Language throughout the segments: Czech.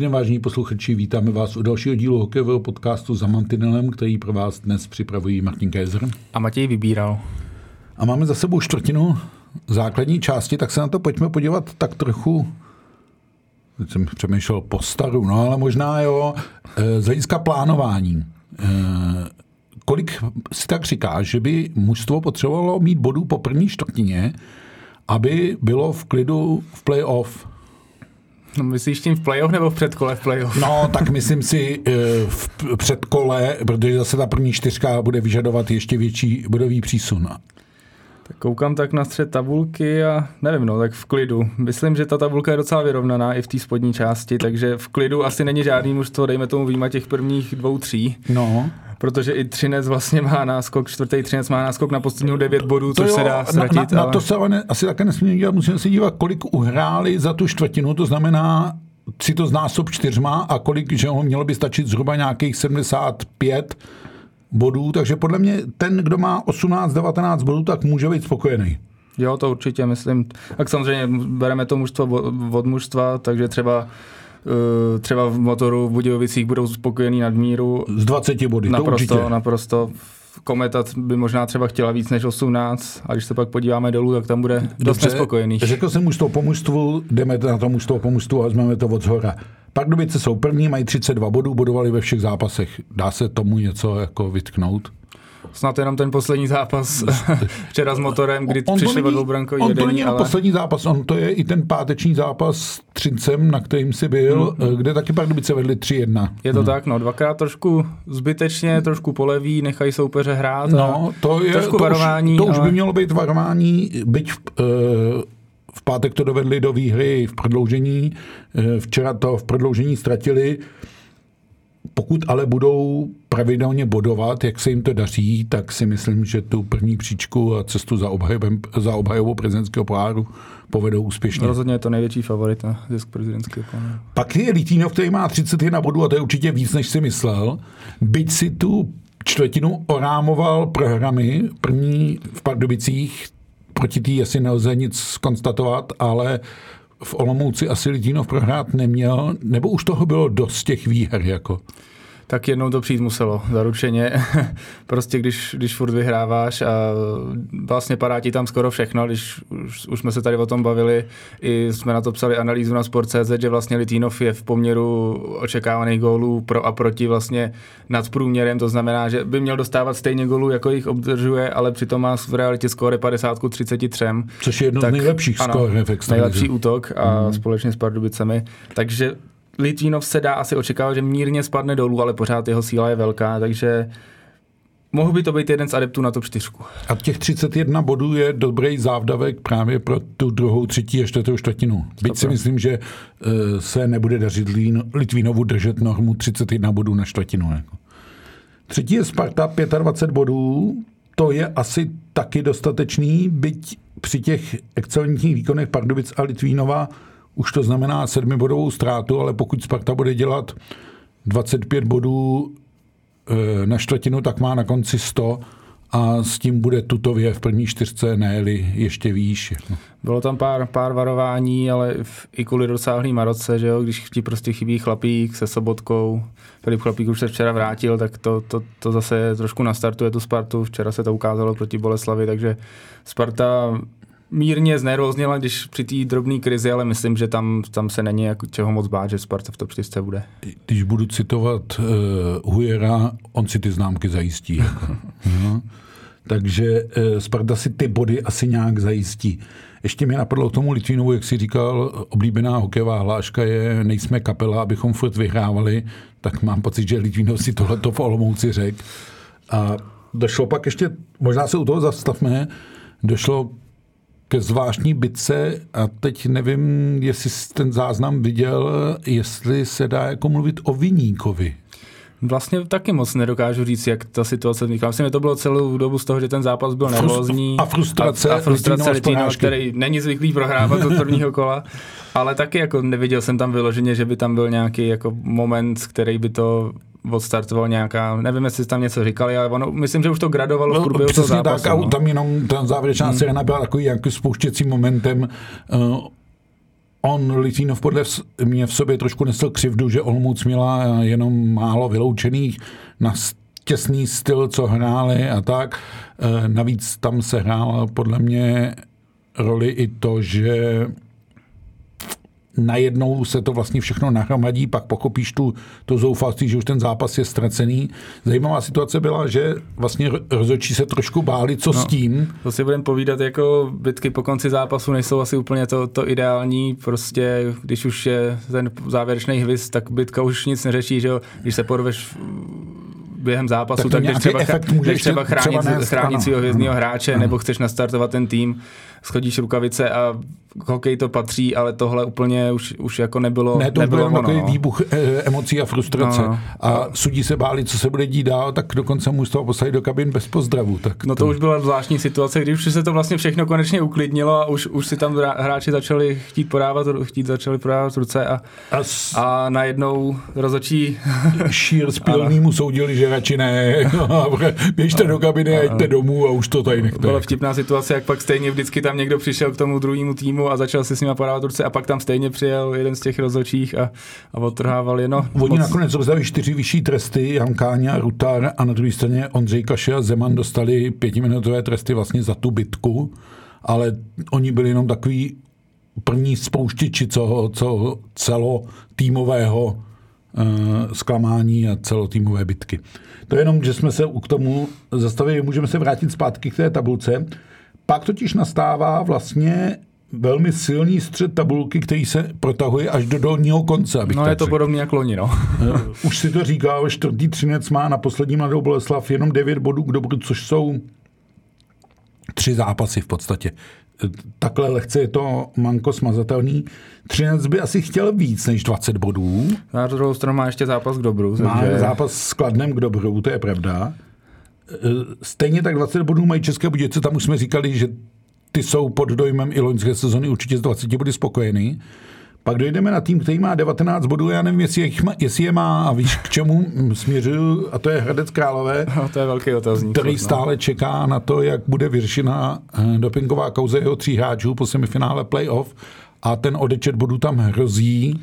Den, vážení posluchači, vítáme vás u dalšího dílu hokejového podcastu za Mantinelem, který pro vás dnes připravují Martin Kézer. A Matěj vybíral. A máme za sebou čtvrtinu základní části, tak se na to pojďme podívat tak trochu Teď jsem přemýšlel po staru, no ale možná jo, e, z hlediska plánování. E, kolik si tak říká, že by mužstvo potřebovalo mít bodů po první čtvrtině, aby bylo v klidu v playoff? No, myslíš tím v playoff nebo v předkole v playoff? No, tak myslím si e, v předkole, protože zase ta první čtyřka bude vyžadovat ještě větší bodový přísun. Tak koukám tak na střed tabulky a nevím, no, tak v klidu. Myslím, že ta tabulka je docela vyrovnaná i v té spodní části, takže v klidu asi není žádný mužstvo, dejme tomu výjima těch prvních dvou, tří. No. Protože i Třinec vlastně má náskok, čtvrtý Třinec má náskok na posledního devět bodů, což jo, se dá ztratit. Na, na, ale... na to se ale ne, asi také nesmíme dívat, musíme se dívat, kolik uhráli za tu čtvrtinu, to znamená si to znásob čtyřma a kolik, že ho mělo by stačit zhruba nějakých 75 bodů, takže podle mě ten, kdo má 18-19 bodů, tak může být spokojený. Jo, to určitě myslím. Tak samozřejmě bereme to mužstvo od mužstva, takže třeba třeba v motoru v Budějovicích budou spokojení nadmíru. Z 20 body, naprosto, to určitě. Naprosto. Kometa by možná třeba chtěla víc než 18 a když se pak podíváme dolů, tak tam bude dost nespokojený. Řekl jsem mužstvo po mužstvu, jdeme na to mužstvo po mužstvu a vezmeme to od zhora. Pardubice jsou první, mají 32 bodů, bodovali ve všech zápasech. Dá se tomu něco jako vytknout? Snad jenom ten poslední zápas včera s motorem, kdy on přišli od dvoubrankový On to není ale... poslední zápas, on to je i ten páteční zápas s Třincem, na kterým si byl, hmm. kde taky Pardubice vedli 3-1. Je to hmm. tak, no, dvakrát trošku zbytečně, trošku poleví, nechají soupeře hrát. No, to je, trošku to varování. Už, to ale... už by mělo být varování, byť v, uh, v pátek to dovedli do výhry v prodloužení, včera to v prodloužení ztratili. Pokud ale budou pravidelně bodovat, jak se jim to daří, tak si myslím, že tu první příčku a cestu za, obhajobem, za obhajovou prezidentského poháru povedou úspěšně. Rozhodně je to největší favorit na zisk prezidentského poháru. Pak je Litínov, který má 31 bodů a to je určitě víc, než si myslel. Byť si tu čtvrtinu orámoval programy, první v Pardubicích, proti tý asi nelze nic konstatovat, ale v Olomouci asi Litínov prohrát neměl, nebo už toho bylo dost těch výher jako? Tak jednou to přijít muselo, zaručeně. prostě když, když furt vyhráváš a vlastně padá ti tam skoro všechno, když už, už jsme se tady o tom bavili, i jsme na to psali analýzu na Sport.cz, že vlastně Litínov je v poměru očekávaných gólů pro a proti vlastně nad průměrem, to znamená, že by měl dostávat stejně gólů, jako jich obdržuje, ale přitom má v realitě skóre 50 k 33. Což je jedno tak, z nejlepších skóre v Nejlepší útok a mm. společně s Pardubicemi. Takže Litvínov se dá asi očekávat, že mírně spadne dolů, ale pořád jeho síla je velká, takže mohl by to být jeden z adeptů na top 4. A těch 31 bodů je dobrý závdavek právě pro tu druhou, třetí a čtvrtou čtvrtinu. Byť si myslím, že uh, se nebude dařit Litvínovu držet normu 31 bodů na čtvrtinu. Jako. Třetí je Sparta, 25 bodů. To je asi taky dostatečný, byť při těch excelentních výkonech Pardubic a Litvínova už to znamená sedmibodovou ztrátu, ale pokud Sparta bude dělat 25 bodů eh, na čtvrtinu, tak má na konci 100 a s tím bude tutově v první čtyřce, ne ještě výš. Bylo tam pár, pár varování, ale i kvůli dosáhlý Maroce, že jo, když ti prostě chybí chlapík se sobotkou, Filip Chlapík už se včera vrátil, tak to, to, to zase trošku nastartuje tu Spartu. Včera se to ukázalo proti Boleslavi, takže Sparta mírně znervozněla, když při té drobné krizi, ale myslím, že tam, tam se není jako čeho moc bát, že Sparta v top 4 bude. Když budu citovat uh, Hujera, on si ty známky zajistí. Jako. no. Takže uh, Sparta si ty body asi nějak zajistí. Ještě mi napadlo k tomu Litvinovu, jak si říkal, oblíbená hokejová hláška je nejsme kapela, abychom furt vyhrávali, tak mám pocit, že Litvinov si tohleto v Olomouci řekl. A došlo pak ještě, možná se u toho zastavme, došlo ke zvláštní bitce a teď nevím, jestli ten záznam viděl, jestli se dá jako mluvit o Viníkovi. Vlastně taky moc nedokážu říct, jak ta situace vznikla. Myslím, že to bylo celou dobu z toho, že ten zápas byl nervózní. A frustrace. A, a frustrace Litino, který není zvyklý prohrávat do prvního kola. Ale taky jako neviděl jsem tam vyloženě, že by tam byl nějaký jako moment, který by to odstartoval nějaká, nevím, jestli tam něco říkali, ale ono, myslím, že už to gradovalo no, v průběhu toho zápasu. Tak, no. tam jenom ta závěrečná hmm. sirena byla takový jako spouštěcím momentem. Uh, on, Litvinov, podle mě v sobě trošku nesl křivdu, že Olmouc měla jenom málo vyloučených na těsný styl, co hráli a tak. E, navíc tam se hrála podle mě roli i to, že najednou se to vlastně všechno nahromadí, pak pochopíš tu, to zoufalství, že už ten zápas je ztracený. Zajímavá situace byla, že vlastně rozhodčí se trošku báli, co no, s tím. To si budeme povídat, jako bitky po konci zápasu nejsou asi úplně to, to ideální, prostě když už je ten závěrečný hvist, tak bitka už nic neřeší, že jo? když se porveš během zápasu, tak, tak když třeba, když třeba chránit, třeba chránit svého hvězdního hráče, ano. nebo chceš nastartovat ten tým, schodíš rukavice a hokej to patří, ale tohle úplně už, už jako nebylo Ne, to nebylo byl takový no. výbuch e, emocí a frustrace. No, no. A sudí se báli, co se bude dít dál, tak dokonce mu z toho posadit do kabin bez pozdravu. Tak no to, to už byla zvláštní situace, když už se to vlastně všechno konečně uklidnilo a už, už si tam hráči začali chtít podávat, chtít začali podávat ruce a, a, s... a najednou rozočí... Šír s mu soudili, že radši ne, běžte do kabiny a jděte domů a už to tady nechte. Byla vtipná situace, jak pak stejně vždycky tam někdo přišel k tomu druhému týmu a začal si s nimi podávat ruce a pak tam stejně přijel jeden z těch rozhodčích a, a odtrhával je. No, Oni moc... nakonec rozdali čtyři vyšší tresty, Jan Káňa, Rutar a na druhé straně Ondřej Kaše a Zeman dostali pětiminutové tresty vlastně za tu bitku, ale oni byli jenom takový první spouštěči co, co celo týmového uh, zklamání a celotýmové bitky. To je jenom, že jsme se k tomu zastavili, můžeme se vrátit zpátky k té tabulce. Pak totiž nastává vlastně velmi silný střed tabulky, který se protahuje až do dolního konce. Abych no je to podobně jak loni, no. Eh, už si to říkal, čtvrtý třinec má na poslední mladou Boleslav jenom 9 bodů k dobru, což jsou tři zápasy v podstatě. Eh, takhle lehce je to manko smazatelný. Třinec by asi chtěl víc než 20 bodů. Na druhou stranu má ještě zápas k dobru. Má takže... zápas s Kladnem k dobru, to je pravda. Eh, stejně tak 20 bodů mají České Budějovice, tam už jsme říkali, že ty jsou pod dojmem i loňské sezony určitě z 20 body spokojený. Pak dojdeme na tým, který má 19 bodů, já nevím, jestli je, jestli je má a víš, k čemu směřuju, a to je Hradec Králové. No, to je velký otazník. Který no. stále čeká na to, jak bude vyřešena eh, dopingová kauze jeho tří hráčů po semifinále playoff a ten odečet bodů tam hrozí.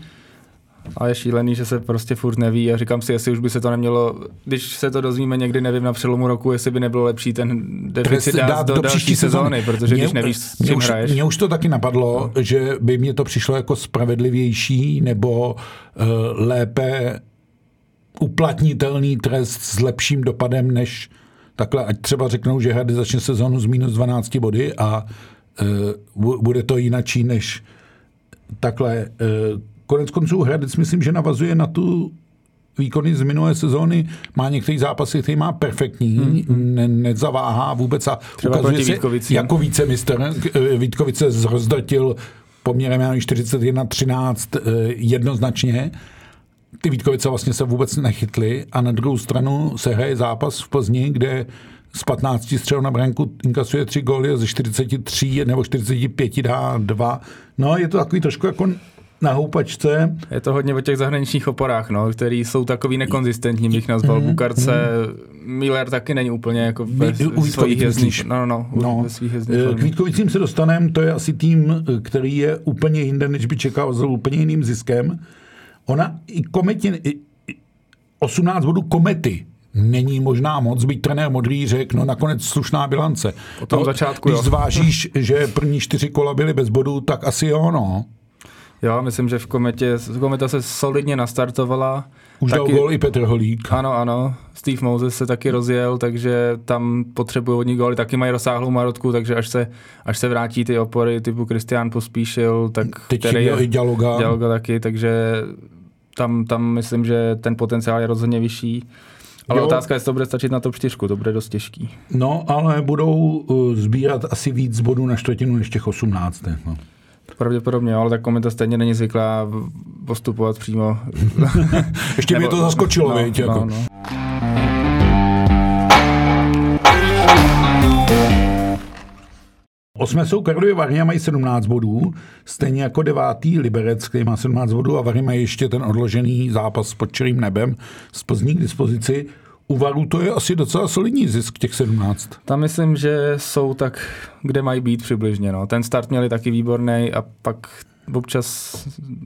A je šílený, že se prostě furt neví a říkám si, jestli už by se to nemělo, když se to dozvíme někdy, nevím, na přelomu roku, jestli by nebylo lepší ten deficit dát, dát do, do další sezóny, protože mě, když nevíš, s čím už, hraješ. Mně už to taky napadlo, no. že by mě to přišlo jako spravedlivější nebo uh, lépe uplatnitelný trest s lepším dopadem, než takhle, ať třeba řeknou, že Hradec začne sezónu z minus 12 body a uh, bude to jinačí než takhle uh, Konec konců Hradec myslím, že navazuje na tu výkony z minulé sezóny. Má některé zápasy, který má perfektní, hmm. ne, nezaváhá vůbec a Třeba ukazuje se jako vícemistr. Eh, Vítkovice zrozdrtil poměrem 41-13 eh, jednoznačně. Ty Vítkovice vlastně se vůbec nechytly a na druhou stranu se hraje zápas v Plzni, kde z 15 střel na branku inkasuje 3 góly a ze 43 nebo 45 dá 2. No, je to takový trošku jako na houpačce. Je to hodně o těch zahraničních oporách, no, který jsou takový nekonzistentní, bych nazval. Mm-hmm. Bukarce, Miller taky není úplně jako ve, svých jezdních, no, no, no. Ve svých eh, K Vítkovicím se dostaneme, to je asi tým, který je úplně jinde, než by čekal, s úplně jiným ziskem. Ona i kometi, i 18 bodů komety není možná moc, být trenér modrý řekl, no nakonec slušná bilance. O tom no, začátku, Když jo. zvážíš, že první čtyři kola byly bez bodů, tak asi jo, no. Jo, myslím, že v Kometě, Kometa se solidně nastartovala. Už taky, dal gol i Petr Holík. Ano, ano. Steve Moses se taky rozjel, takže tam potřebují hodně góly. Taky mají rozsáhlou marotku, takže až se, až se vrátí ty opory typu Kristián Pospíšil, tak Teď který je i Dialoga. Dialoga taky, takže tam, tam myslím, že ten potenciál je rozhodně vyšší. Ale jo. otázka je, jestli to bude stačit na top 4, to bude dost těžký. No, ale budou uh, sbírat asi víc bodů na čtvrtinu než těch 18. No. Pravděpodobně, ale tak kometa stejně není zvyklá postupovat přímo. Ještě Nebo, mě to zaskočilo, no, víc, jako. no, no. Osmé jsou Karlovy Vary a mají 17 bodů, stejně jako devátý Liberec, který má 17 bodů a Vary mají ještě ten odložený zápas pod čerým nebem z Plzní k dispozici. U Varu to je asi docela solidní zisk těch 17. Tam myslím, že jsou tak, kde mají být přibližně. No. Ten start měli taky výborný a pak občas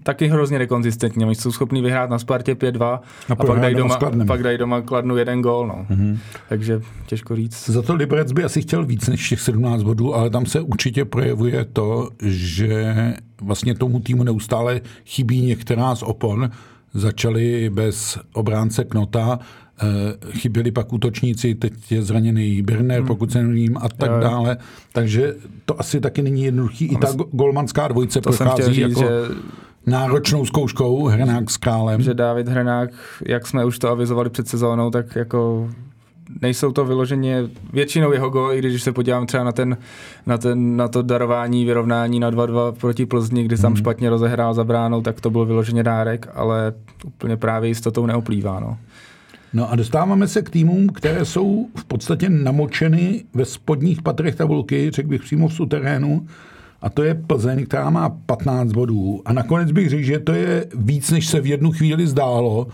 taky hrozně nekonzistentní. Oni jsou schopni vyhrát na Spartě 5-2 a, a pak, dají doma, pak dají doma kladnu jeden gól. No. Mm-hmm. Takže těžko říct. Za to Liberec by asi chtěl víc než těch 17 bodů, ale tam se určitě projevuje to, že vlastně tomu týmu neustále chybí některá z opon. Začali bez obránce Knota, chyběli pak útočníci, teď je zraněný Birner, hmm. pokud se nevím, a tak jo, jo. dále. Takže to asi taky není jednoduchý. I ta golmanská dvojice prochází říct, jako že náročnou zkouškou Hrenák s Králem. Že David Hrenák, jak jsme už to avizovali před sezónou, tak jako nejsou to vyloženě většinou jeho go, i když se podívám třeba na, ten, na, ten, na to darování, vyrovnání na 2-2 proti Plzni, kdy tam hmm. špatně rozehrál za bránou, tak to byl vyloženě dárek, ale úplně právě jistotou neoplývá. No. No a dostáváme se k týmům, které jsou v podstatě namočeny ve spodních patrech tabulky, řekl bych přímo v suterénu, a to je Plzeň, která má 15 bodů. A nakonec bych řekl, že to je víc, než se v jednu chvíli zdálo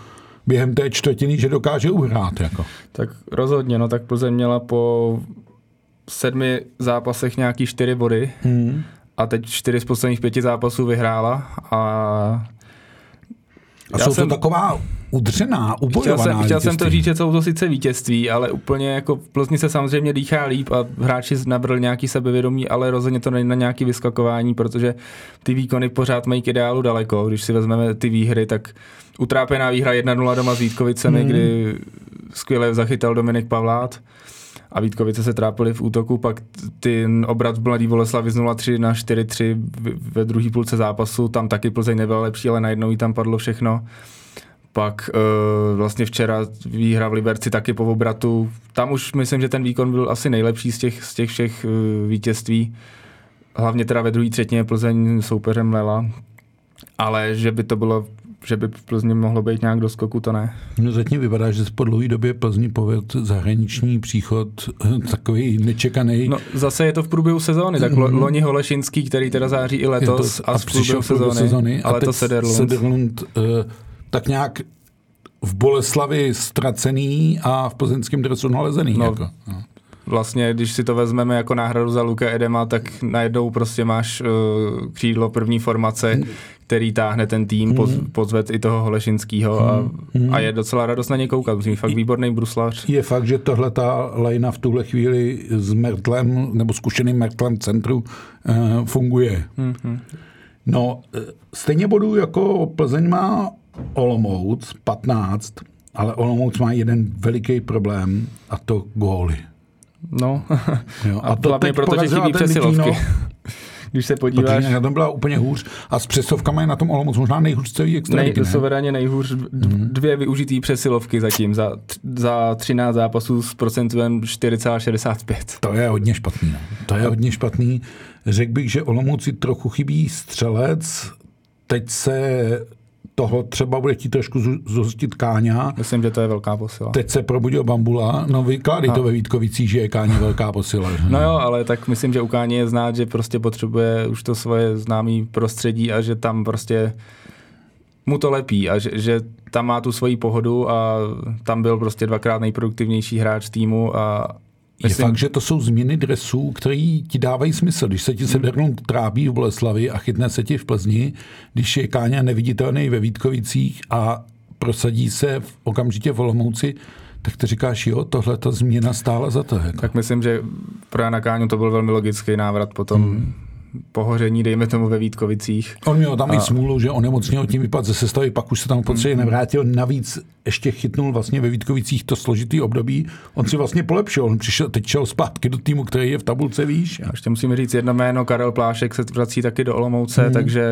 během té čtvrtiny, že dokáže uhrát. Jako. Tak rozhodně, no tak Plzeň měla po sedmi zápasech nějaký čtyři body hmm. a teď čtyři z posledních pěti zápasů vyhrála a a jsou jsem, to taková udřená, ubojovaná Chtěl jsem, chtěl jsem to říct, že jsou to sice vítězství, ale úplně jako v Plzni se samozřejmě dýchá líp a hráči nabrali nějaký sebevědomí, ale rozhodně to není na nějaký vyskakování, protože ty výkony pořád mají k ideálu daleko. Když si vezmeme ty výhry, tak utrápená výhra 1-0 doma s Vítkovicemi, hmm. kdy skvěle zachytal Dominik Pavlát a Vítkovice se trápili v útoku, pak ten obrat v Mladý Boleslavi z 0-3 na 4-3 ve druhé půlce zápasu, tam taky Plzeň nebyla lepší, ale najednou jí tam padlo všechno. Pak uh, vlastně včera výhra v Liberci taky po obratu. Tam už myslím, že ten výkon byl asi nejlepší z těch, z těch všech uh, vítězství. Hlavně teda ve druhé třetině Plzeň soupeřem Lela. Ale že by to bylo že by v Plzni mohlo být nějak do skoku, to ne. No zatím vypadá, že po dlouhé době Plzni povedl zahraniční příchod eh, takový nečekaný. No zase je to v průběhu sezóny, tak mm. loni Holešinský, který teda září i letos to, a, a v průběhu sezóny, sezóny ale to Sederlund. Sederlund uh, tak nějak v Boleslavi ztracený a v plzeňském dresu nalezený. No, jako. no. Vlastně, když si to vezmeme jako náhradu za Luka Edema, tak najednou prostě máš uh, křídlo první formace, který táhne ten tým, poz, hmm. pozved i toho Holešinského a, hmm. a je docela radost na ně koukat. Musím fakt výborný bruslař. Je fakt, že tohle ta lejna v tuhle chvíli s Mertlem nebo zkušeným Mertlem centru uh, funguje. Hmm. No, eh, stejně bodů jako Plzeň má Olomouc, 15, ale Olomouc má jeden veliký problém a to góly. No, jo, a, a to hlavně protože chybí přesilovky. Když se podíváš... Protože na tom byla úplně hůř a s přesovkama je na tom Olomouc možná nejhůř celý extraligy. Nej, suverénně nejhůř. Dvě využitý přesilovky zatím za, za 13 zápasů s procentuem 4,65. To je hodně špatný. No. To je hodně špatný. Řekl bych, že Olomouci trochu chybí střelec. Teď se toho třeba bude chtít trošku zhostit Káňa. Myslím, že to je velká posila. Teď se probudil Bambula, no vykládej to ve Vítkovicích, že je Káně velká posila. No jo, ale tak myslím, že u Káně je znát, že prostě potřebuje už to svoje známý prostředí a že tam prostě mu to lepí a že, že tam má tu svoji pohodu a tam byl prostě dvakrát nejproduktivnější hráč týmu a, Myslím... Je fakt, že to jsou změny dresů, které ti dávají smysl. Když se ti Sederlund hmm. trábí v Boleslavi a chytne se ti v Plzni, když je Káňa neviditelný ve Vítkovicích a prosadí se v, okamžitě v Olomouci, tak ty říkáš, jo, tohle ta změna stála za to. Jako. Tak myslím, že pro Jana Káňu to byl velmi logický návrat potom hmm pohoření, dejme tomu ve Vítkovicích. On měl tam a... i smůlu, že onemocněl tím vypad ze sestavy, pak už se tam podstatě mm. nevrátil. Navíc ještě chytnul vlastně ve Vítkovicích to složitý období. On si vlastně polepšil, on přišel, teď šel zpátky do týmu, který je v tabulce výš. A ještě musíme říct jedno jméno, Karel Plášek se vrací taky do Olomouce, mm. takže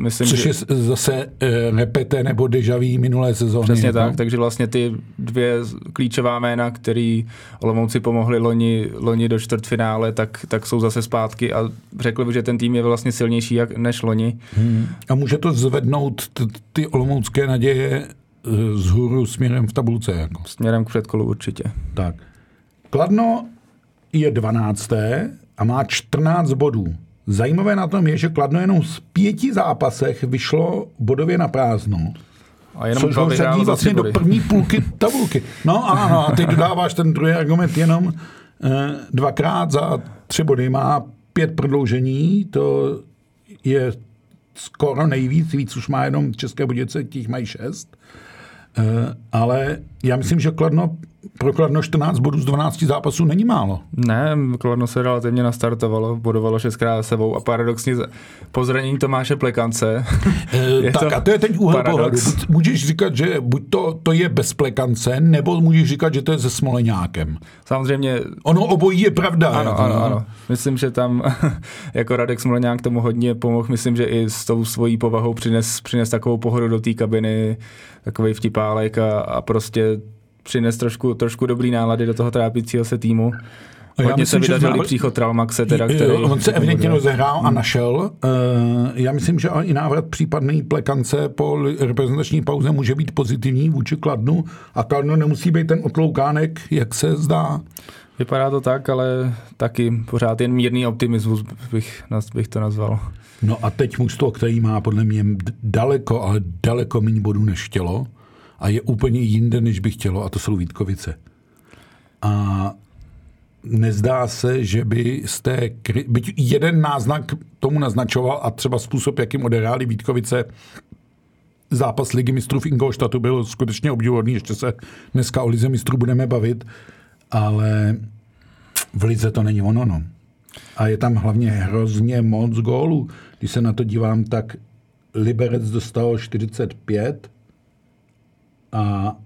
myslím, Což že... je zase e, repete nebo dejaví minulé sezóny. Přesně jako? tak, takže vlastně ty dvě klíčová jména, který Olomouci pomohli loni, loni do čtvrtfinále, tak, tak jsou zase zpátky a řekl bych, že ten tým je vlastně silnější jak, než loni. Hmm. A může to zvednout t- ty olomoucké naděje e, z hůru směrem v tabulce? Jako. Směrem k předkolu určitě. Tak. Kladno je 12. a má 14 bodů. Zajímavé na tom je, že Kladno jenom z pěti zápasech vyšlo bodově na prázdno. A jenom což ho řadí vlastně do první půlky tabulky. No ano, a teď dodáváš ten druhý argument jenom eh, dvakrát za tři body. Má pět prodloužení, to je skoro nejvíc, víc už má jenom České Budějovice, těch mají šest. Uh, ale já myslím, že Kladno pro Kladno 14 bodů z 12 zápasů není málo. Ne, Kladno se relativně nastartovalo, bodovalo šestkrát sebou a paradoxně po zranění Tomáše Plekance. je tak to a to je ten úhel pohledu. Můžeš říkat, že buď to, to je bez Plekance, nebo můžeš říkat, že to je se Smoleňákem. Samozřejmě. Ono obojí je pravda. Ano, jako, ano, ano. Myslím, že tam jako Radek Smoleňák tomu hodně pomohl. Myslím, že i s tou svojí povahou přines, přines takovou pohodu do té kabiny, takový vtipálek a, a prostě přines trošku, trošku dobrý nálady do toho trápícího se týmu. Hodně já myslím, se vydařil že příchod Traumaxe, teda, který... On se evidentně rozehrál a našel. Uh, já myslím, že i návrat případný plekance po reprezentační pauze může být pozitivní vůči Kladnu a Kladno nemusí být ten otloukánek, jak se zdá. Vypadá to tak, ale taky pořád jen mírný optimismus bych, bych to nazval. No a teď mužstvo, který má podle mě daleko, ale daleko méně bodů než chtělo, a je úplně jinde, než by chtělo, a to jsou Vítkovice. A nezdá se, že by té, byť jeden náznak tomu naznačoval a třeba způsob, jakým odehráli Vítkovice zápas ligy mistrů v Ingolštatu byl skutečně obdivuhodný, ještě se dneska o lize mistrů budeme bavit, ale v lize to není ono, no. A je tam hlavně hrozně moc gólů. Když se na to dívám, tak Liberec dostal 45, a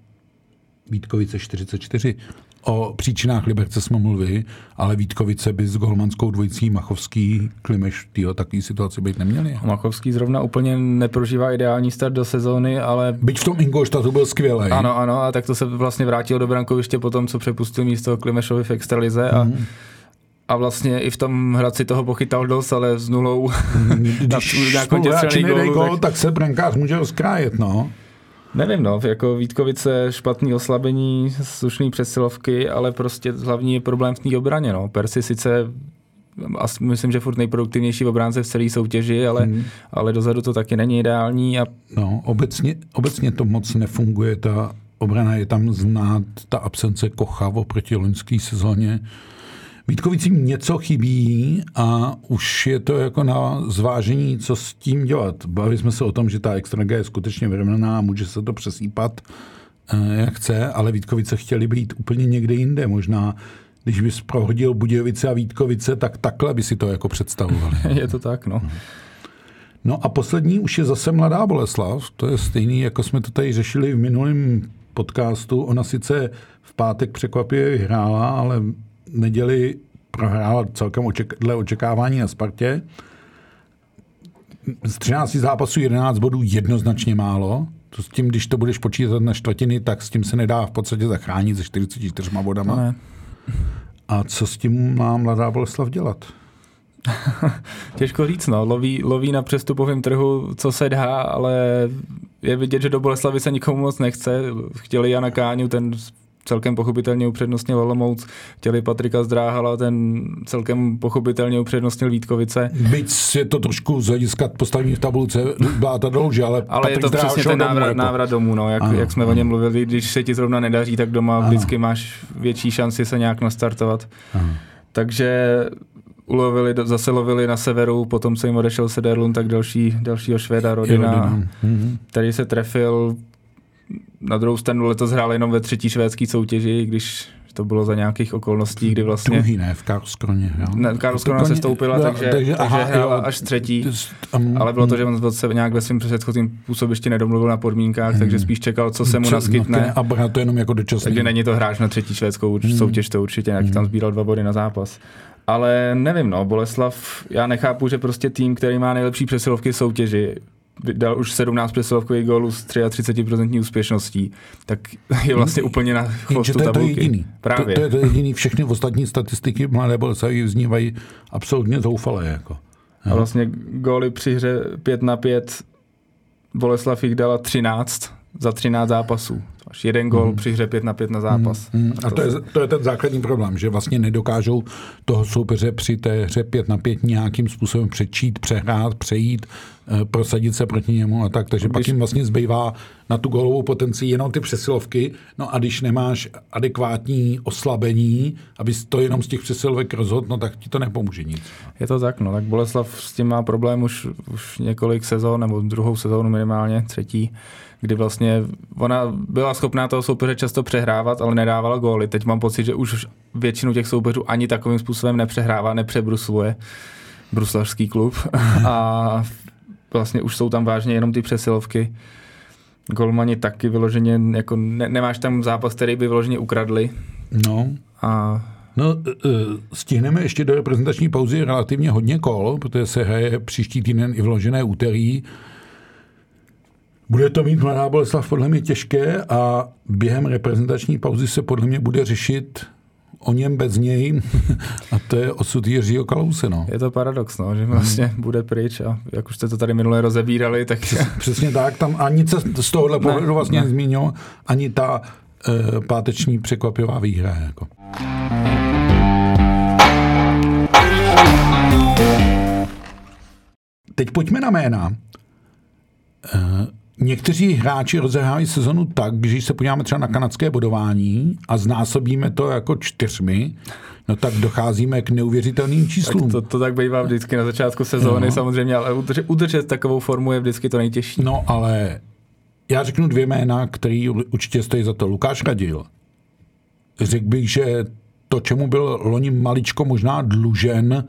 Vítkovice 44. O příčinách Liberce jsme mluvili, ale Vítkovice by s golmanskou dvojicí Machovský, Klimeš týho takový situaci být neměli. Machovský zrovna úplně neprožívá ideální start do sezóny, ale... Byť v tom Ingolštatu byl skvělý. Ano, ano, a tak to se vlastně vrátil do brankoviště po tom, co přepustil místo Klimešovi v extralize a mm. A vlastně i v tom Hradci toho pochytal dost, ale s nulou Když na, na gol, tak... tak se brankář může rozkrájet, no. Nevím, no, jako Vítkovice špatný oslabení, slušný přesilovky, ale prostě hlavní je problém v té obraně, no. Persi sice a myslím, že furt nejproduktivnější obránce v celé soutěži, ale, hmm. ale dozadu to taky není ideální. A... No, obecně, obecně to moc nefunguje, ta obrana je tam znát, ta absence Kocha oproti loňské sezóně. Vítkovicím něco chybí a už je to jako na zvážení, co s tím dělat. Bavili jsme se o tom, že ta extraliga je skutečně vyrovnaná a může se to přesýpat, eh, jak chce, ale Vítkovice chtěli být úplně někde jinde. Možná když bys prohodil Budějovice a Vítkovice, tak takhle by si to jako představovali. je to tak, no. No a poslední už je zase Mladá Boleslav. To je stejný, jako jsme to tady řešili v minulém podcastu. Ona sice v pátek překvapivě vyhrála, ale neděli prohrála celkem oček- dle očekávání na Spartě. Z 13 zápasů 11 bodů jednoznačně málo. To s tím, když to budeš počítat na čtvrtiny, tak s tím se nedá v podstatě zachránit se 44 bodama. Ne. A co s tím má mladá Boleslav dělat? Těžko říct, no. Loví, loví na přestupovém trhu, co se dá, ale je vidět, že do Boleslavy se nikomu moc nechce. Chtěli Jana Káňu, ten celkem pochopitelně upřednostnil Olomouc, chtěli Patrika Zdráhala, ten celkem pochopitelně upřednostnil Vítkovice. Byť je to trošku z hlediska postavení v tabulce byla ta dolže, ale Ale Patrik je to přesně ten návrat, domů, jako. návrat domů, no, jak, ano, jak jsme ano. o něm mluvili, když se ti zrovna nedaří, tak doma ano. vždycky máš větší šanci se nějak nastartovat. Ano. Takže ulovili, zase lovili na severu, potom se jim odešel Sederlund, tak další, dalšího Švéda Rodina, Rodina. Mhm. který se trefil na druhou stranu letos hrál jenom ve třetí švédské soutěži, když to bylo za nějakých okolností, kdy vlastně... Druhý ne, v Karlskroně. Ne, Karlskrona se stoupila, no, takže, takže, takže aha, hrála jo, až třetí, um, ale bylo to, že on se nějak ve svém předchozím působiště nedomluvil na podmínkách, hmm. takže spíš čekal, co se mu naskytne. No, a to jenom jako dočasný. Takže není to hráč na třetí švédskou hmm. soutěž, to určitě, jak hmm. tam sbíral dva body na zápas. Ale nevím, no, Boleslav, já nechápu, že prostě tým, který má nejlepší přesilovky soutěži, dal už 17 přesilovkových gólů s 33% úspěšností, tak je vlastně úplně na chvostu to je tabulky. To jediný. Právě. To, to, je to jediný. Všechny ostatní statistiky Mladé Boleslavy vznívají absolutně zoufalé. Jako. A vlastně góly při hře 5 na 5 Boleslav jich dala 13 za 13 zápasů. Až jeden gol mm. při hře 5 na 5 na zápas. Mm. A to je, to je ten základní problém, že vlastně nedokážou toho soupeře při té hře 5 na 5 nějakým způsobem přečít, přehrát, přejít, eh, prosadit se proti němu a tak, takže když... pak jim vlastně zbývá na tu golovou potenci jenom ty přesilovky, no a když nemáš adekvátní oslabení, aby to jenom z těch přesilovek rozhodl, no tak ti to nepomůže nic. Je to tak, no tak Boleslav s tím má problém už, už několik sezon, nebo druhou sezónu minimálně, třetí, kdy vlastně ona byla schopná toho soupeře často přehrávat, ale nedávala góly. Teď mám pocit, že už většinu těch soupeřů ani takovým způsobem nepřehrává, nepřebrusluje bruslavský klub a vlastně už jsou tam vážně jenom ty přesilovky. Golmani taky vyloženě, jako ne, nemáš tam zápas, který by vyloženě ukradli. No. A No, e, e, stihneme ještě do reprezentační pauzy relativně hodně kol, protože se hraje příští týden i vložené úterý. Bude to mít Mladá Boleslav podle mě těžké a během reprezentační pauzy se podle mě bude řešit o něm bez něj a to je osud Jiřího Kalouse. No. Je to paradox, no, že vlastně hmm. bude pryč a jak už jste to tady minule rozebírali, tak... Přesně tak, tam ani se z tohohle pohledu vlastně nezmínil, ani ta e, páteční překvapivá výhra. Jako. Teď pojďme na jména. E, Někteří hráči rozehrávají sezonu tak, že když se podíváme třeba na kanadské bodování a znásobíme to jako čtyřmi, no tak docházíme k neuvěřitelným číslům. Tak to, to tak bývá vždycky na začátku sezóny no. samozřejmě, ale udržet, udržet takovou formu je vždycky to nejtěžší. No ale já řeknu dvě jména, který určitě stojí za to. Lukáš Radil. Řekl bych, že to, čemu byl loni maličko možná dlužen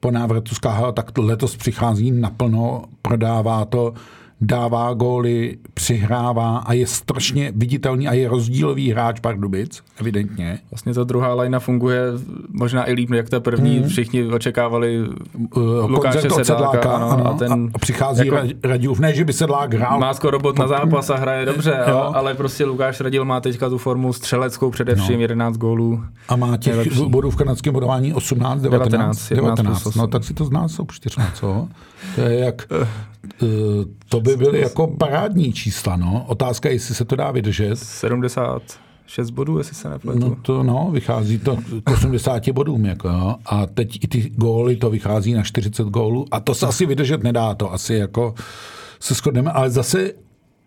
po návratu z KHL, tak letos přichází naplno, prodává to dává góly, přihrává a je strašně viditelný a je rozdílový hráč Pardubic, evidentně. Vlastně ta druhá lajna funguje možná i líp, jak ta první. Hmm. Všichni očekávali uh, Lukáše Sedláka. Sedláka ano, ano, a, ten, a přichází jako, Radilův, ne, že by Sedlák hrál. Má skoro bod na zápas a hraje dobře, jo. ale prostě Lukáš Radil má teďka tu formu střeleckou především, no. 11 gólů. A má těch nejlepší. bodů v kanadském bodování 18, 19? 19, 19, 19 no tak si to zná, jsou čtyřma, co? To je jak... Uh, to by byly jako parádní čísla, no. Otázka je, jestli se to dá vydržet. 70 6 bodů, jestli se nepletu. No to no, vychází to k 80 bodům, jako jo. A teď i ty góly, to vychází na 40 gólů a to se asi vydržet nedá, to asi jako se shodneme, ale zase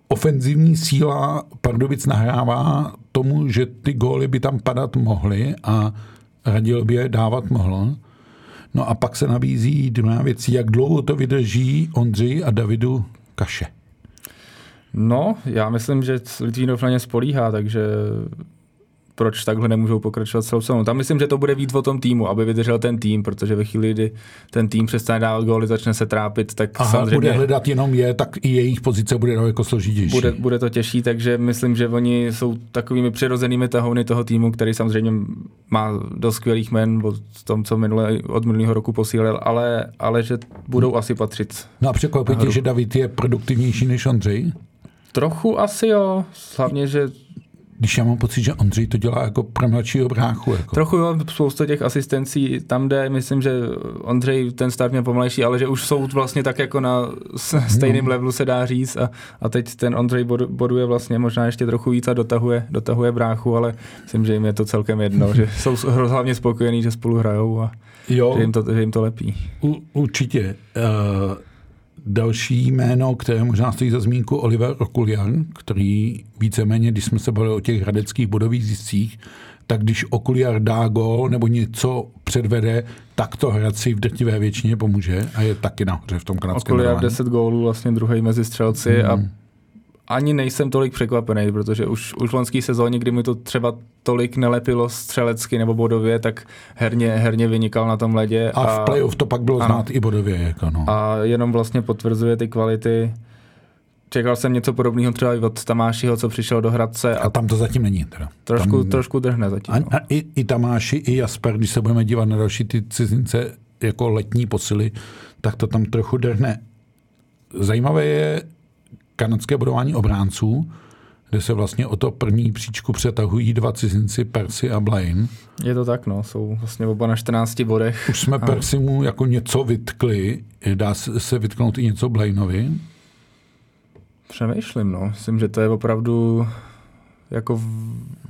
ofenzivní síla Pardubic nahrává tomu, že ty góly by tam padat mohly a Radil by je dávat mohl. No a pak se nabízí druhá věc, jak dlouho to vydrží Ondřej a Davidu Kaše. No, já myslím, že Litvínov na ně spolíhá, takže proč takhle nemůžou pokračovat celou sezónu. Tam myslím, že to bude víc o tom týmu, aby vydržel ten tým, protože ve chvíli, kdy ten tým přestane dávat góly, začne se trápit, tak Aha, samozřejmě... bude hledat jenom je, tak i jejich pozice bude jako složitější. Bude, bude to těžší, takže myslím, že oni jsou takovými přirozenými tahouny toho týmu, který samozřejmě má dost skvělých men o tom, co minule, od minulého roku posílil, ale, ale že budou hmm. asi patřit. No a překvapí tě, že David je produktivnější než Ondřej? Trochu asi jo, hlavně, že když já mám pocit, že Ondřej to dělá jako pro mladšího bráchu. Jako. Trochu jo, spousta těch asistencí tam jde, myslím, že Ondřej ten start měl pomalejší, ale že už jsou vlastně tak jako na stejném no. levelu se dá říct a, a teď ten Ondřej boduje vlastně možná ještě trochu víc a dotahuje, dotahuje bráchu, ale myslím, že jim je to celkem jedno, že jsou hlavně spokojení, že spolu hrajou a jo, že, jim to, že jim to lepí. U, určitě. Uh Další jméno, které možná stojí za zmínku, Oliver Okulian, který víceméně, když jsme se bavili o těch hradeckých bodových ziscích, tak když Okuliar dá gol nebo něco předvede, tak to Hradci v drtivé většině pomůže a je taky nahoře v tom kanadském Okuliar 10 gólů, vlastně druhý mezi střelci hmm. a ani nejsem tolik překvapený, protože už, už v loňský sezóně, kdy mi to třeba tolik nelepilo střelecky nebo bodově, tak herně, herně vynikal na tom ledě. A, a v playoff to pak bylo ano. znát i bodově. Jako no. A jenom vlastně potvrzuje ty kvality. Čekal jsem něco podobného třeba i od Tamášiho, co přišel do Hradce. A, a tam to zatím není. Teda. Trošku, tam, trošku drhne zatím. A, no. a i, i Tamáši, i Jasper, když se budeme dívat na další ty cizince jako letní posily, tak to tam trochu drhne. Zajímavé je, kanadské budování obránců, kde se vlastně o to první příčku přetahují dva cizinci, Percy a Blaine. Je to tak, no, jsou vlastně oba na 14 bodech. Už jsme a... Persimu jako něco vytkli, dá se vytknout i něco Blainovi? Přemýšlím, no. Myslím, že to je opravdu jako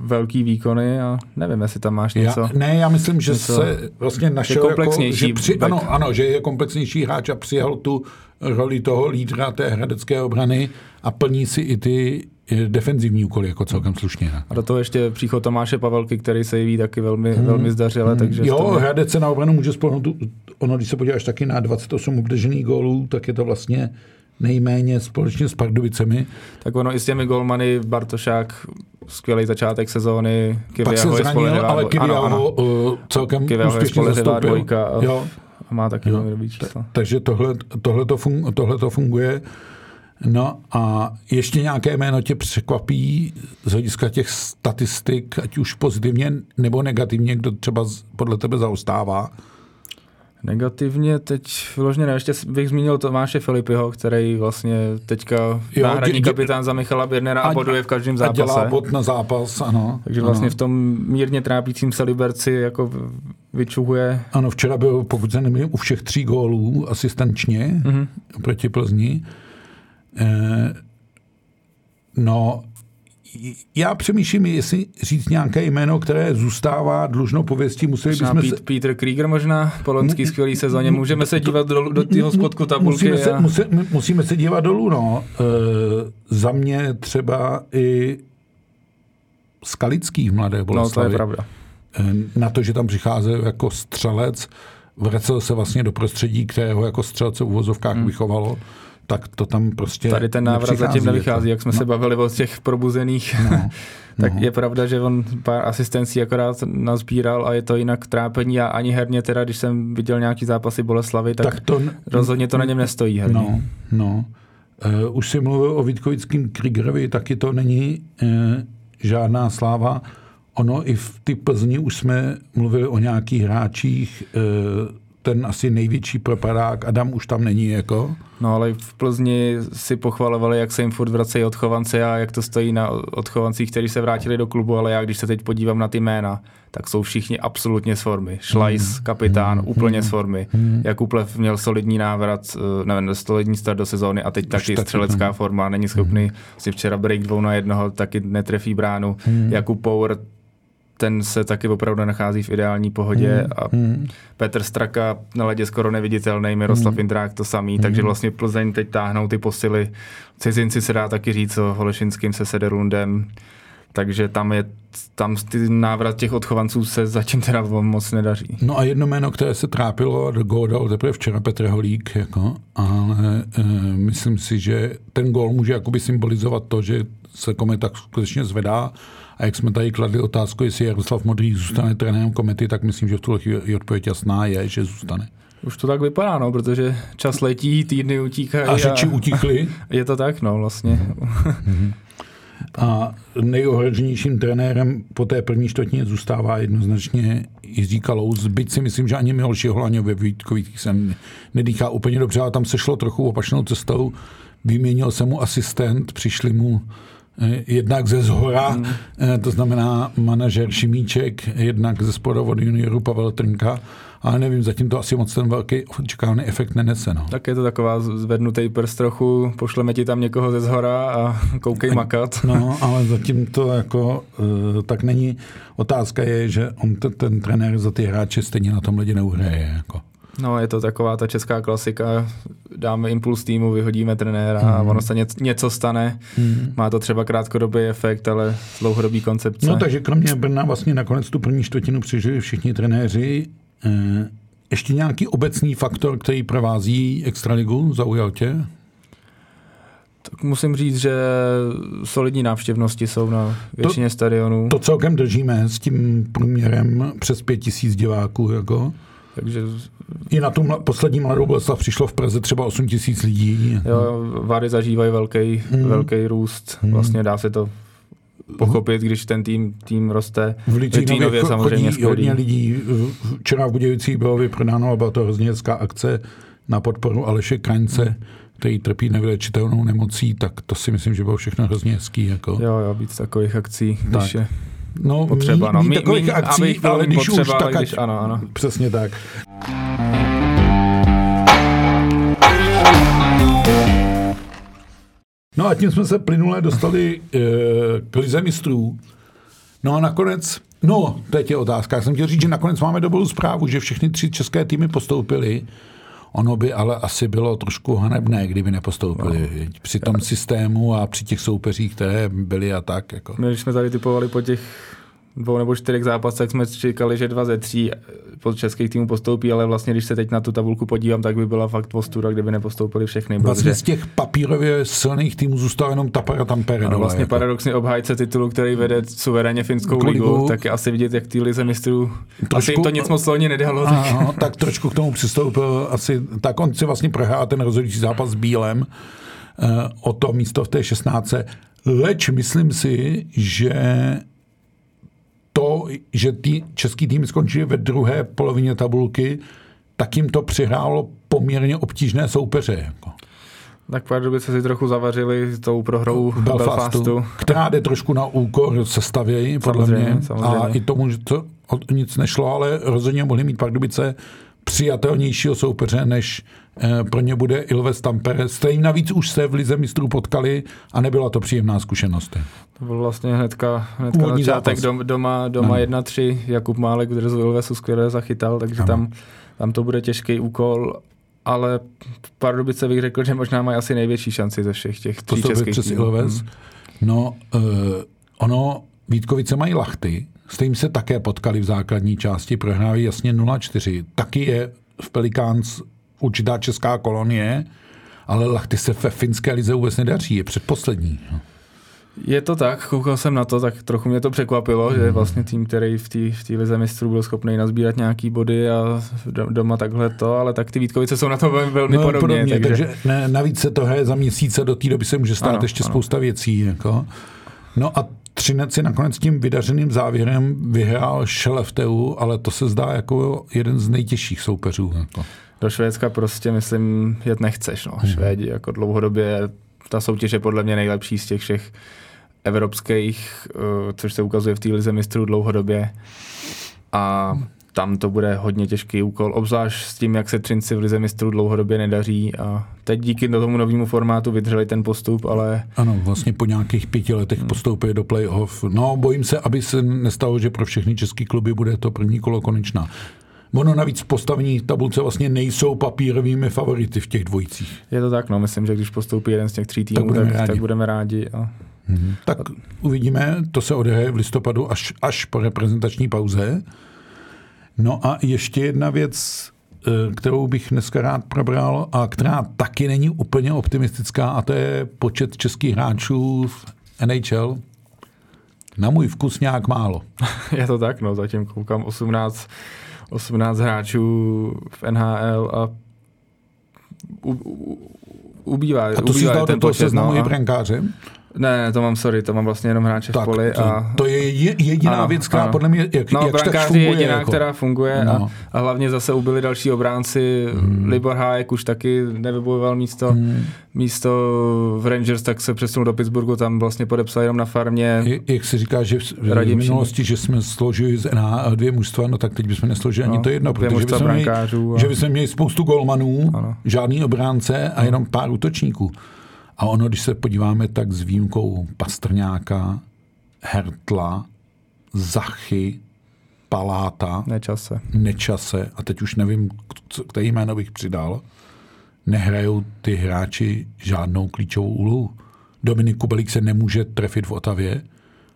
velký výkony a nevím, jestli tam máš něco. Já, ne, já myslím, že něco, se vlastně našel komplexnější jako, že při, ano, ano, že je komplexnější hráč a přijal tu roli toho lídra té hradecké obrany a plní si i ty defenzivní úkoly jako celkem slušně. A do toho ještě příchod Tomáše Pavelky, který se jeví taky velmi, hmm. velmi zdařile. Hmm. Takže jo, tom... Hradec se na obranu může spolnout, ono, když se podíváš taky na 28 obdržených gólů, tak je to vlastně nejméně společně s Pardubicemi. Tak ono i s těmi golmany Bartošák, skvělý začátek sezóny, Pak se zranil, ale Kiviaho uh, celkem Kiviaho úspěšně zastoupil. Dvojka a, jo. a má taky velmi dobrý číslo. Takže tohle, tohle, to fun, tohle to funguje. No a ještě nějaké jméno tě překvapí z hlediska těch statistik, ať už pozitivně nebo negativně, kdo třeba podle tebe zaostává? Negativně teď vyloženě ještě bych zmínil Tomáše Filipiho, který vlastně teďka jo, náhradní dě, kapitán za Michala Birnera a, a boduje v každém zápase. A dělá bod na zápas, ano. Takže vlastně ano. v tom mírně trápícím se Liberci jako vyčuhuje. Ano, včera byl, pokud se nemýlím, u všech tří gólů asistenčně mm-hmm. proti Plzni. Eh, no, já přemýšlím, jestli říct nějaké jméno, které zůstává dlužnou pověstí. Museli bychom Pít, se... Peter Krieger možná, po loňský skvělý sezóně. Můžeme se dívat do, do tého spodku tabulky. Musíme se, a... musí, musíme se dívat dolů, no. E, za mě třeba i Skalický v Mladé Boleslavi. No, to je pravda. E, na to, že tam přicházel jako střelec, vracel se vlastně do prostředí, kterého jako střelce v uvozovkách hmm. vychovalo tak to tam prostě Tady ten návrat zatím nevychází, jak jsme no. se bavili o těch probuzených. No. tak no. je pravda, že on pár asistencí akorát nazbíral a je to jinak trápení a ani herně teda, když jsem viděl nějaký zápasy Boleslavy, tak, tak to, rozhodně to na něm nestojí herně. No, no. Uh, už si mluvil o Vítkovickém Kriegerovi, taky to není uh, žádná sláva. Ono i v ty Plzni už jsme mluvili o nějakých hráčích, uh, ten asi největší propadák, Adam už tam není jako. No ale v Plzni si pochvalovali, jak se jim furt vracejí odchovanci a jak to stojí na odchovancích, kteří se vrátili do klubu, ale já když se teď podívám na ty jména, tak jsou všichni absolutně z formy. Šlajs, hmm. kapitán, hmm. úplně z formy. Hmm. Jakublev měl solidní návrat, eh, nevím, solidní start do sezóny a teď taky střelecká forma, není schopný, hmm. si včera break dvou na jednoho, taky netrefí bránu. Hmm. Jakub Power ten se taky opravdu nachází v ideální pohodě hmm. a hmm. Petr Straka na ledě skoro neviditelný, Miroslav hmm. Indrák to samý, hmm. takže vlastně Plzeň teď táhnou ty posily. Cizinci se dá taky říct o Holešinským se Sederundem, takže tam je tam ty návrat těch odchovanců se zatím teda moc nedaří. No a jedno jméno, které se trápilo do góla dal teprve včera Petr Holík, jako, ale e, myslím si, že ten gól může jakoby symbolizovat to, že se kometa skutečně zvedá a jak jsme tady kladli otázku, jestli Jaroslav Modrý zůstane trenérem komety, tak myslím, že v tuhle chvíli odpověď jasná je, že zůstane. Už to tak vypadá, no, protože čas letí, týdny utíkají. A řeči utíkly. Je to tak, no, vlastně. Mm-hmm. A nejohroženějším trenérem po té první čtvrtině zůstává jednoznačně Jiří Kalous, byť si myslím, že ani Miloš Jeholaně ve Vítkových jsem nedýchá úplně dobře, ale tam se šlo trochu opačnou cestou. Vyměnil se mu asistent, přišli mu jednak ze zhora, hmm. Eh, to znamená manažer Šimíček, jednak ze spodovod junioru Pavel Trnka, ale nevím, zatím to asi moc ten velký očekávaný efekt nenese. No. Tak je to taková zvednutý prst trochu, pošleme ti tam někoho ze zhora a koukej makat. No, ale zatím to jako uh, tak není. Otázka je, že on ten, ten trenér za ty hráče stejně na tom lidi neuhraje. Jako. No, je to taková ta česká klasika. Dáme impuls týmu, vyhodíme trenéra mm. a ono se něco stane. Mm. Má to třeba krátkodobý efekt, ale dlouhodobý koncepce. No, takže kromě Brna vlastně nakonec tu první čtvrtinu přežili všichni trenéři. E, ještě nějaký obecný faktor, který provází Extraligu, zaujal tě? Tak musím říct, že solidní návštěvnosti jsou na většině to, stadionů. To celkem držíme s tím průměrem přes pět tisíc diváků. Jako. Takže... I na tu poslední mladou Boleslav přišlo v Praze třeba 8 tisíc lidí. Jo, Vary zažívají velký, hmm. velký růst. Hmm. Vlastně dá se to pochopit, když ten tým, tým roste. V Litvínově samozřejmě chodí hodně lidí. Včera v Budějovicích bylo vyprodáno a byla to hrozně hezká akce na podporu Aleše Kaňce, který trpí nevylečitelnou nemocí, tak to si myslím, že bylo všechno hrozně hezký. Jako. Jo, jo, být takových akcí, když tak. je No, potřeba, no. Mí, takových mí, akcí, ale když potřeba, už, tak když, ano, ano. Přesně tak. No No a tím jsme se plynule dostali e, k lize mistrů. No a nakonec, no, teď je otázka. Já jsem chtěl říct, že nakonec máme dobrou zprávu, že všechny tři české týmy postoupily. Ono by ale asi bylo trošku hanebné, kdyby nepostoupili no. při tom systému a při těch soupeřích, které byly a tak. Jako. My, když jsme tady typovali po těch dvou nebo čtyřech zápasech jsme čekali, že dva ze tří pod českých týmů postoupí, ale vlastně, když se teď na tu tabulku podívám, tak by byla fakt postuda, kdyby nepostoupili všechny. Vlastně protože... z těch papírově silných týmů zůstal jenom Tapara Tampere. Ano, vlastně jako. paradoxně obhájce titulu, který vede suverénně finskou ligu, ligu, tak je asi vidět, jak ty lize mistrů. Trošku, asi jim to nic moc slovně nedalo. Ano, tak. tak trošku k tomu přistoupil asi, tak on si vlastně prohrál ten rozhodující zápas s Bílem uh, o to místo v té 16. Leč myslím si, že že ty český tým skončili ve druhé polovině tabulky, tak jim to přihrálo poměrně obtížné soupeře. Jako. Tak Pardubice si trochu zavařili tou prohrou v Belfastu, Belfastu. která jde trošku na úkor sestavy, podle samozřejmě, mě. Samozřejmě. A i tomu, že to nic nešlo, ale rozhodně mohli mít Pardubice přijatelnějšího soupeře, než eh, pro ně bude Ilves Tampere. Stejně navíc už se v Lize mistrů potkali a nebyla to příjemná zkušenost. To byl vlastně hnedka, hnedka začátek dom, doma, doma 1-3. Jakub Málek v drezu Ilvesu skvěle zachytal, takže tam, tam to bude těžký úkol ale Pardubice bych řekl, že možná mají asi největší šanci ze všech těch tří českých přes. Ilves. Hmm. No, uh, ono, Vítkovice mají lachty, s tím se také potkali v základní části, prohrávají jasně 0-4. Taky je v Pelikáns určitá česká kolonie, ale Lachty se ve finské lize vůbec nedaří, je předposlední. Je to tak, koukal jsem na to, tak trochu mě to překvapilo, mm. že vlastně tým, který v té v lize mistrů byl schopný nazbírat nějaký body a doma takhle to, ale tak ty Vítkovice jsou na to velmi no, podobně. podobně takže... takže ne, navíc se to hraje za měsíce, do té doby se může stát ano, ještě ano. spousta věcí. Jako. No a Třinec si nakonec tím vydařeným závěrem vyhrál Šelefteu, ale to se zdá jako jeden z nejtěžších soupeřů. Jako. Do Švédska prostě, myslím, jet nechceš. No. Hmm. Švédi jako dlouhodobě, ta soutěž je podle mě nejlepší z těch všech evropských, eh, což se ukazuje v té lize mistrů dlouhodobě. A tam to bude hodně těžký úkol, obzvlášť s tím, jak se Třinci v Lize mistrů dlouhodobě nedaří a teď díky tomu novému formátu vydrželi ten postup, ale... Ano, vlastně po nějakých pěti letech hmm. postoupí do playoff. No, bojím se, aby se nestalo, že pro všechny české kluby bude to první kolo konečná. Ono navíc postavení tabulce vlastně nejsou papírovými favority v těch dvojicích. Je to tak, no, myslím, že když postoupí jeden z těch tří týmů, tak budeme tak, rádi. Tak budeme rádi a... hmm Tak uvidíme, to se odehraje v listopadu až, až po reprezentační pauze. No a ještě jedna věc, eh, kterou bych dneska rád probral a která taky není úplně optimistická a to je počet českých hráčů v NHL. Na můj vkus nějak málo. Je to tak, no zatím koukám 18, 18 hráčů v NHL a u, u, ubývá, a to ubývá si ten do toho seznamu no, i brankáře? Ne, to mám, sorry, to mám vlastně jenom hráče tak, v poli. To, a... to je jediná ano, věc, která ano. podle mě, jak, no, jak tak funguje. je jediná, jako. která funguje no. a, a, hlavně zase ubyli další obránci. Hmm. Libor Hájek už taky nevybojoval místo, hmm. místo v Rangers, tak se přesunul do Pittsburghu, tam vlastně podepsal jenom na farmě. Je, jak se říká, že v, v minulosti, že jsme složili z NHL dvě mužstva, no tak teď bychom nesložili no, ani to jedno, protože bychom, měli, a... že bychom měli spoustu golmanů, ano. žádný obránce a jenom pár útočníků. A ono, když se podíváme, tak s výjimkou Pastrňáka, Hertla, Zachy, Paláta, Nečase. Nečase, a teď už nevím, který jméno bych přidal, nehrajou ty hráči žádnou klíčovou úlohu. Dominik Kubelík se nemůže trefit v Otavě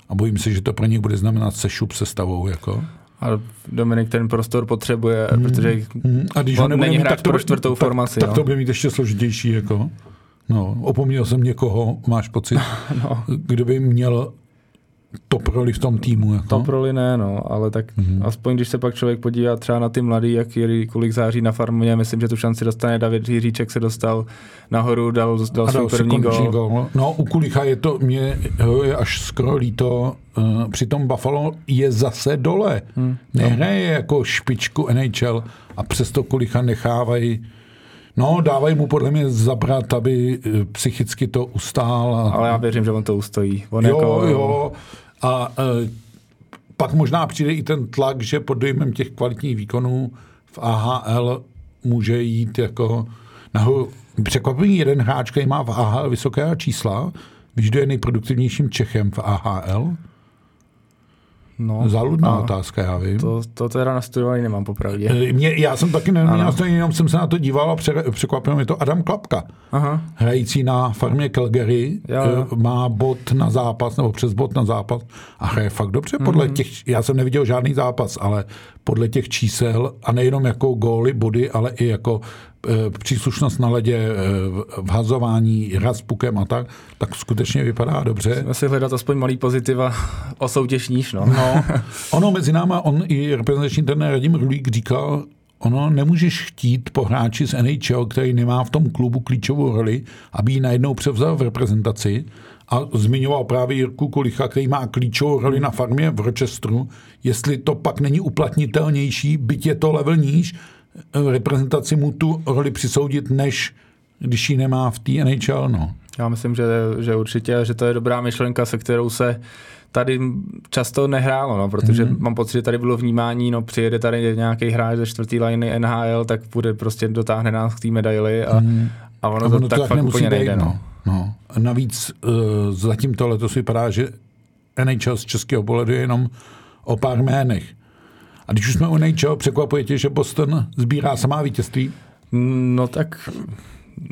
a bojím se, že to pro něj bude znamenat sešup se stavou. Jako. A Dominik ten prostor potřebuje, hmm, protože hmm, a když on není hráč tak to, pro čtvrtou tak, formaci. Tak, tak to bude mít ještě složitější. Jako. No, opomněl jsem někoho, máš pocit, no. kdo by měl top roli v tom týmu. Jako? Top roli ne, no, ale tak mm-hmm. aspoň když se pak člověk podívá třeba na ty mladý, jak Jiří Kulik září na farmě, myslím, že tu šanci dostane David Jiříček se dostal nahoru, dal, dal, dal svůj první gol. gol. No, u Kulicha je to, mě je až skoro líto, uh, při tom Buffalo je zase dole. Hmm. Nehraje jako špičku NHL a přesto Kulicha nechávají No, dávají mu podle mě zabrat, aby eh, psychicky to ustál. A... Ale já věřím, že on to ustojí. On jo, jako... jo. A e, pak možná přijde i ten tlak, že pod dojmem těch kvalitních výkonů v AHL může jít jako... Nahoru překvapivý jeden hráč, který má v AHL vysoké čísla, víš, kdo je nejproduktivnějším Čechem v AHL? No, Záludná a otázka, já vím. To, to teda nastudovaný nemám popravdě. Eh, Mě, já jsem taky neměl jenom jsem se na to díval a pře- překvapil mě to Adam Klapka. Aha, Hrající na farmě Calgary, Jo, jo. eh, má bod na zápas, nebo přes bod na zápas a hraje fakt dobře podle Mhm. těch, já jsem neviděl žádný zápas, ale podle těch čísel a nejenom jako góly, body, ale i jako příslušnost na ledě, eh, v- vhazování, hra s pukem a tak, tak skutečně vypadá dobře. musíme si hledat aspoň malý pozitiva o soutěž níž, no. No, ono mezi náma, on i reprezentační trenér Radim Rulík říkal, ono nemůžeš chtít po hráči z NHL, který nemá v tom klubu klíčovou roli, aby ji najednou převzal v reprezentaci a zmiňoval právě Jirku Kulicha, který má klíčovou roli na farmě v Rochesteru, jestli to pak není uplatnitelnější, byť je to level níž, reprezentaci mu tu roli přisoudit, než když ji nemá v té NHL. No. Já myslím, že, že určitě, že to je dobrá myšlenka, se kterou se tady často nehrálo, no, protože Mhm. mm. mám pocit, že tady bylo vnímání, no přijede tady nějaký hráč ze čtvrtý liny NHL, tak bude prostě dotáhne nás k té medaili a, mm. a ono, A to, ono tak, fakt úplně nejde. No. no. No. A navíc uh, zatím to letos vypadá, že NHL z českého pohledu je jenom o pár jménech. A když už jsme u NHL, překvapuje tě, že Boston sbírá samá vítězství? No tak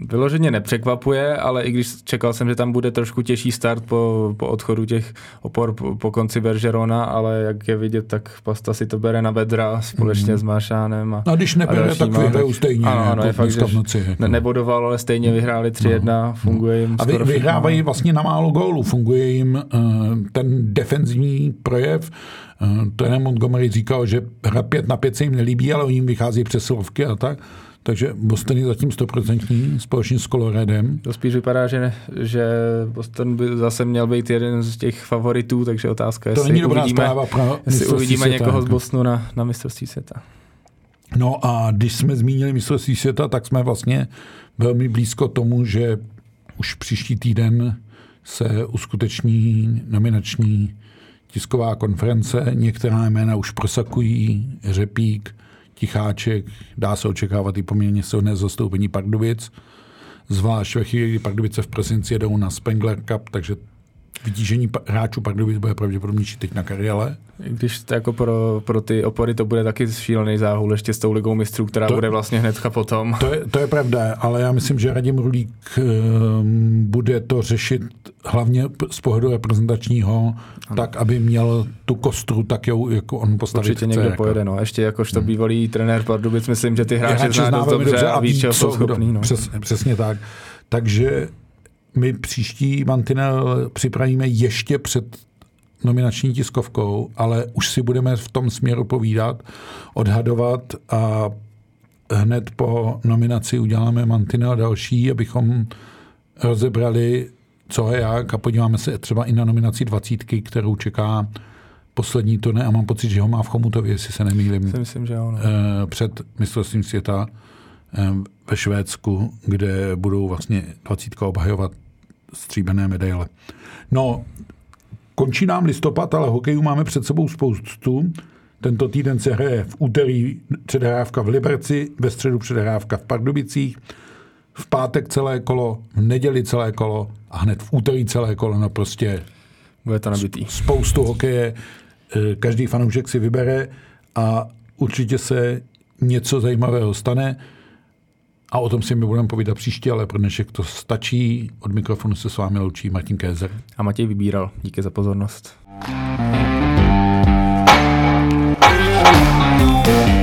vyloženě nepřekvapuje, ale i když čekal jsem, že tam bude trošku těžší start po, po odchodu těch opor po, po konci Bergerona, ale jak je vidět, tak Pasta si to bere na bedra společně mm. s Maršánem. A, No a když nebere, dalšíma, tak vyhrajou stejně. Ano, ano, to je fakt, že noci. jako. ne, nebodoval, ale stejně vyhráli 3-1, funguje jim A vy, vyhrávají vlastně na málo gólů. Funguje jim uh, ten defenzivní projev. Uh, trenér Montgomery říkal, že hra 5 na 5 se jim nelíbí, ale oni jim vychází přesilovky a tak. Takže Boston je zatím 100% společně s Coloradem. To spíš vypadá, že, ne, že Boston by zase měl být jeden z těch favoritů, takže otázka je, To jestli není dobrá uvidíme, pro jestli uvidíme světa, někoho z jako. Bostonu na, na mistrovství světa. No a když jsme zmínili mistrovství světa, tak jsme vlastně velmi blízko tomu, že už příští týden se uskuteční nominační tisková konference. Některá jména už prosakují, Řepík, Ticháček, dá se očekávat i poměrně silné zastoupení Pardubic, zvlášť ve chvíli, kdy Pardubice v prosinci jedou na Spengler Cup, takže vytížení hráčů Pardubic bude pravděpodobnější teď na kariéle. Když to jako pro, pro ty opory to bude taky šílený záhul ještě s tou ligou mistrů, která To- bude vlastně hnedka potom. To je, to je pravda, ale já myslím, že Radim Rulík um, bude to řešit hlavně z pohledu reprezentačního, ano. tak, aby měl tu kostru, tak jou, jako on postavit Určitě chce, někdo jako. pojede, no. Ještě jakožto bývalý trenér Pardubic, myslím, že ty hráče, Hráče zná velmi dobře a ví, čeho jsou schopný. No. Přes, přesně tak. Takže my příští mantinel připravíme ještě před nominační tiskovkou, ale už si budeme v tom směru povídat, odhadovat a hned po nominaci uděláme mantinel další, abychom rozebrali, co je jak a podíváme se třeba i na nominaci dvacítky, kterou čeká poslední turné a mám pocit, že ho má v Chomutově, jestli se nemýlím Si myslím, že jo. No. eh, před mistrovstvím světa eh, ve Švédsku, kde budou vlastně 20 obhajovat stříbené medaile. No, končí nám listopad, ale hokejů máme před sebou spoustu. Tento týden se hraje v úterý předhrávka v Liberci, ve středu předhrávka v Pardubicích, v pátek celé kolo, v neděli celé kolo a hned v úterý celé kolo. No prostě Bude to nabitý. spoustu hokeje, eh, každý fanoušek si vybere a určitě se něco zajímavého stane a o tom si my budeme povídat příště, ale pro dnešek to stačí. Od mikrofonu se s vámi loučí Martin Kézer. A Matěj vybíral. Díky za pozornost. Thank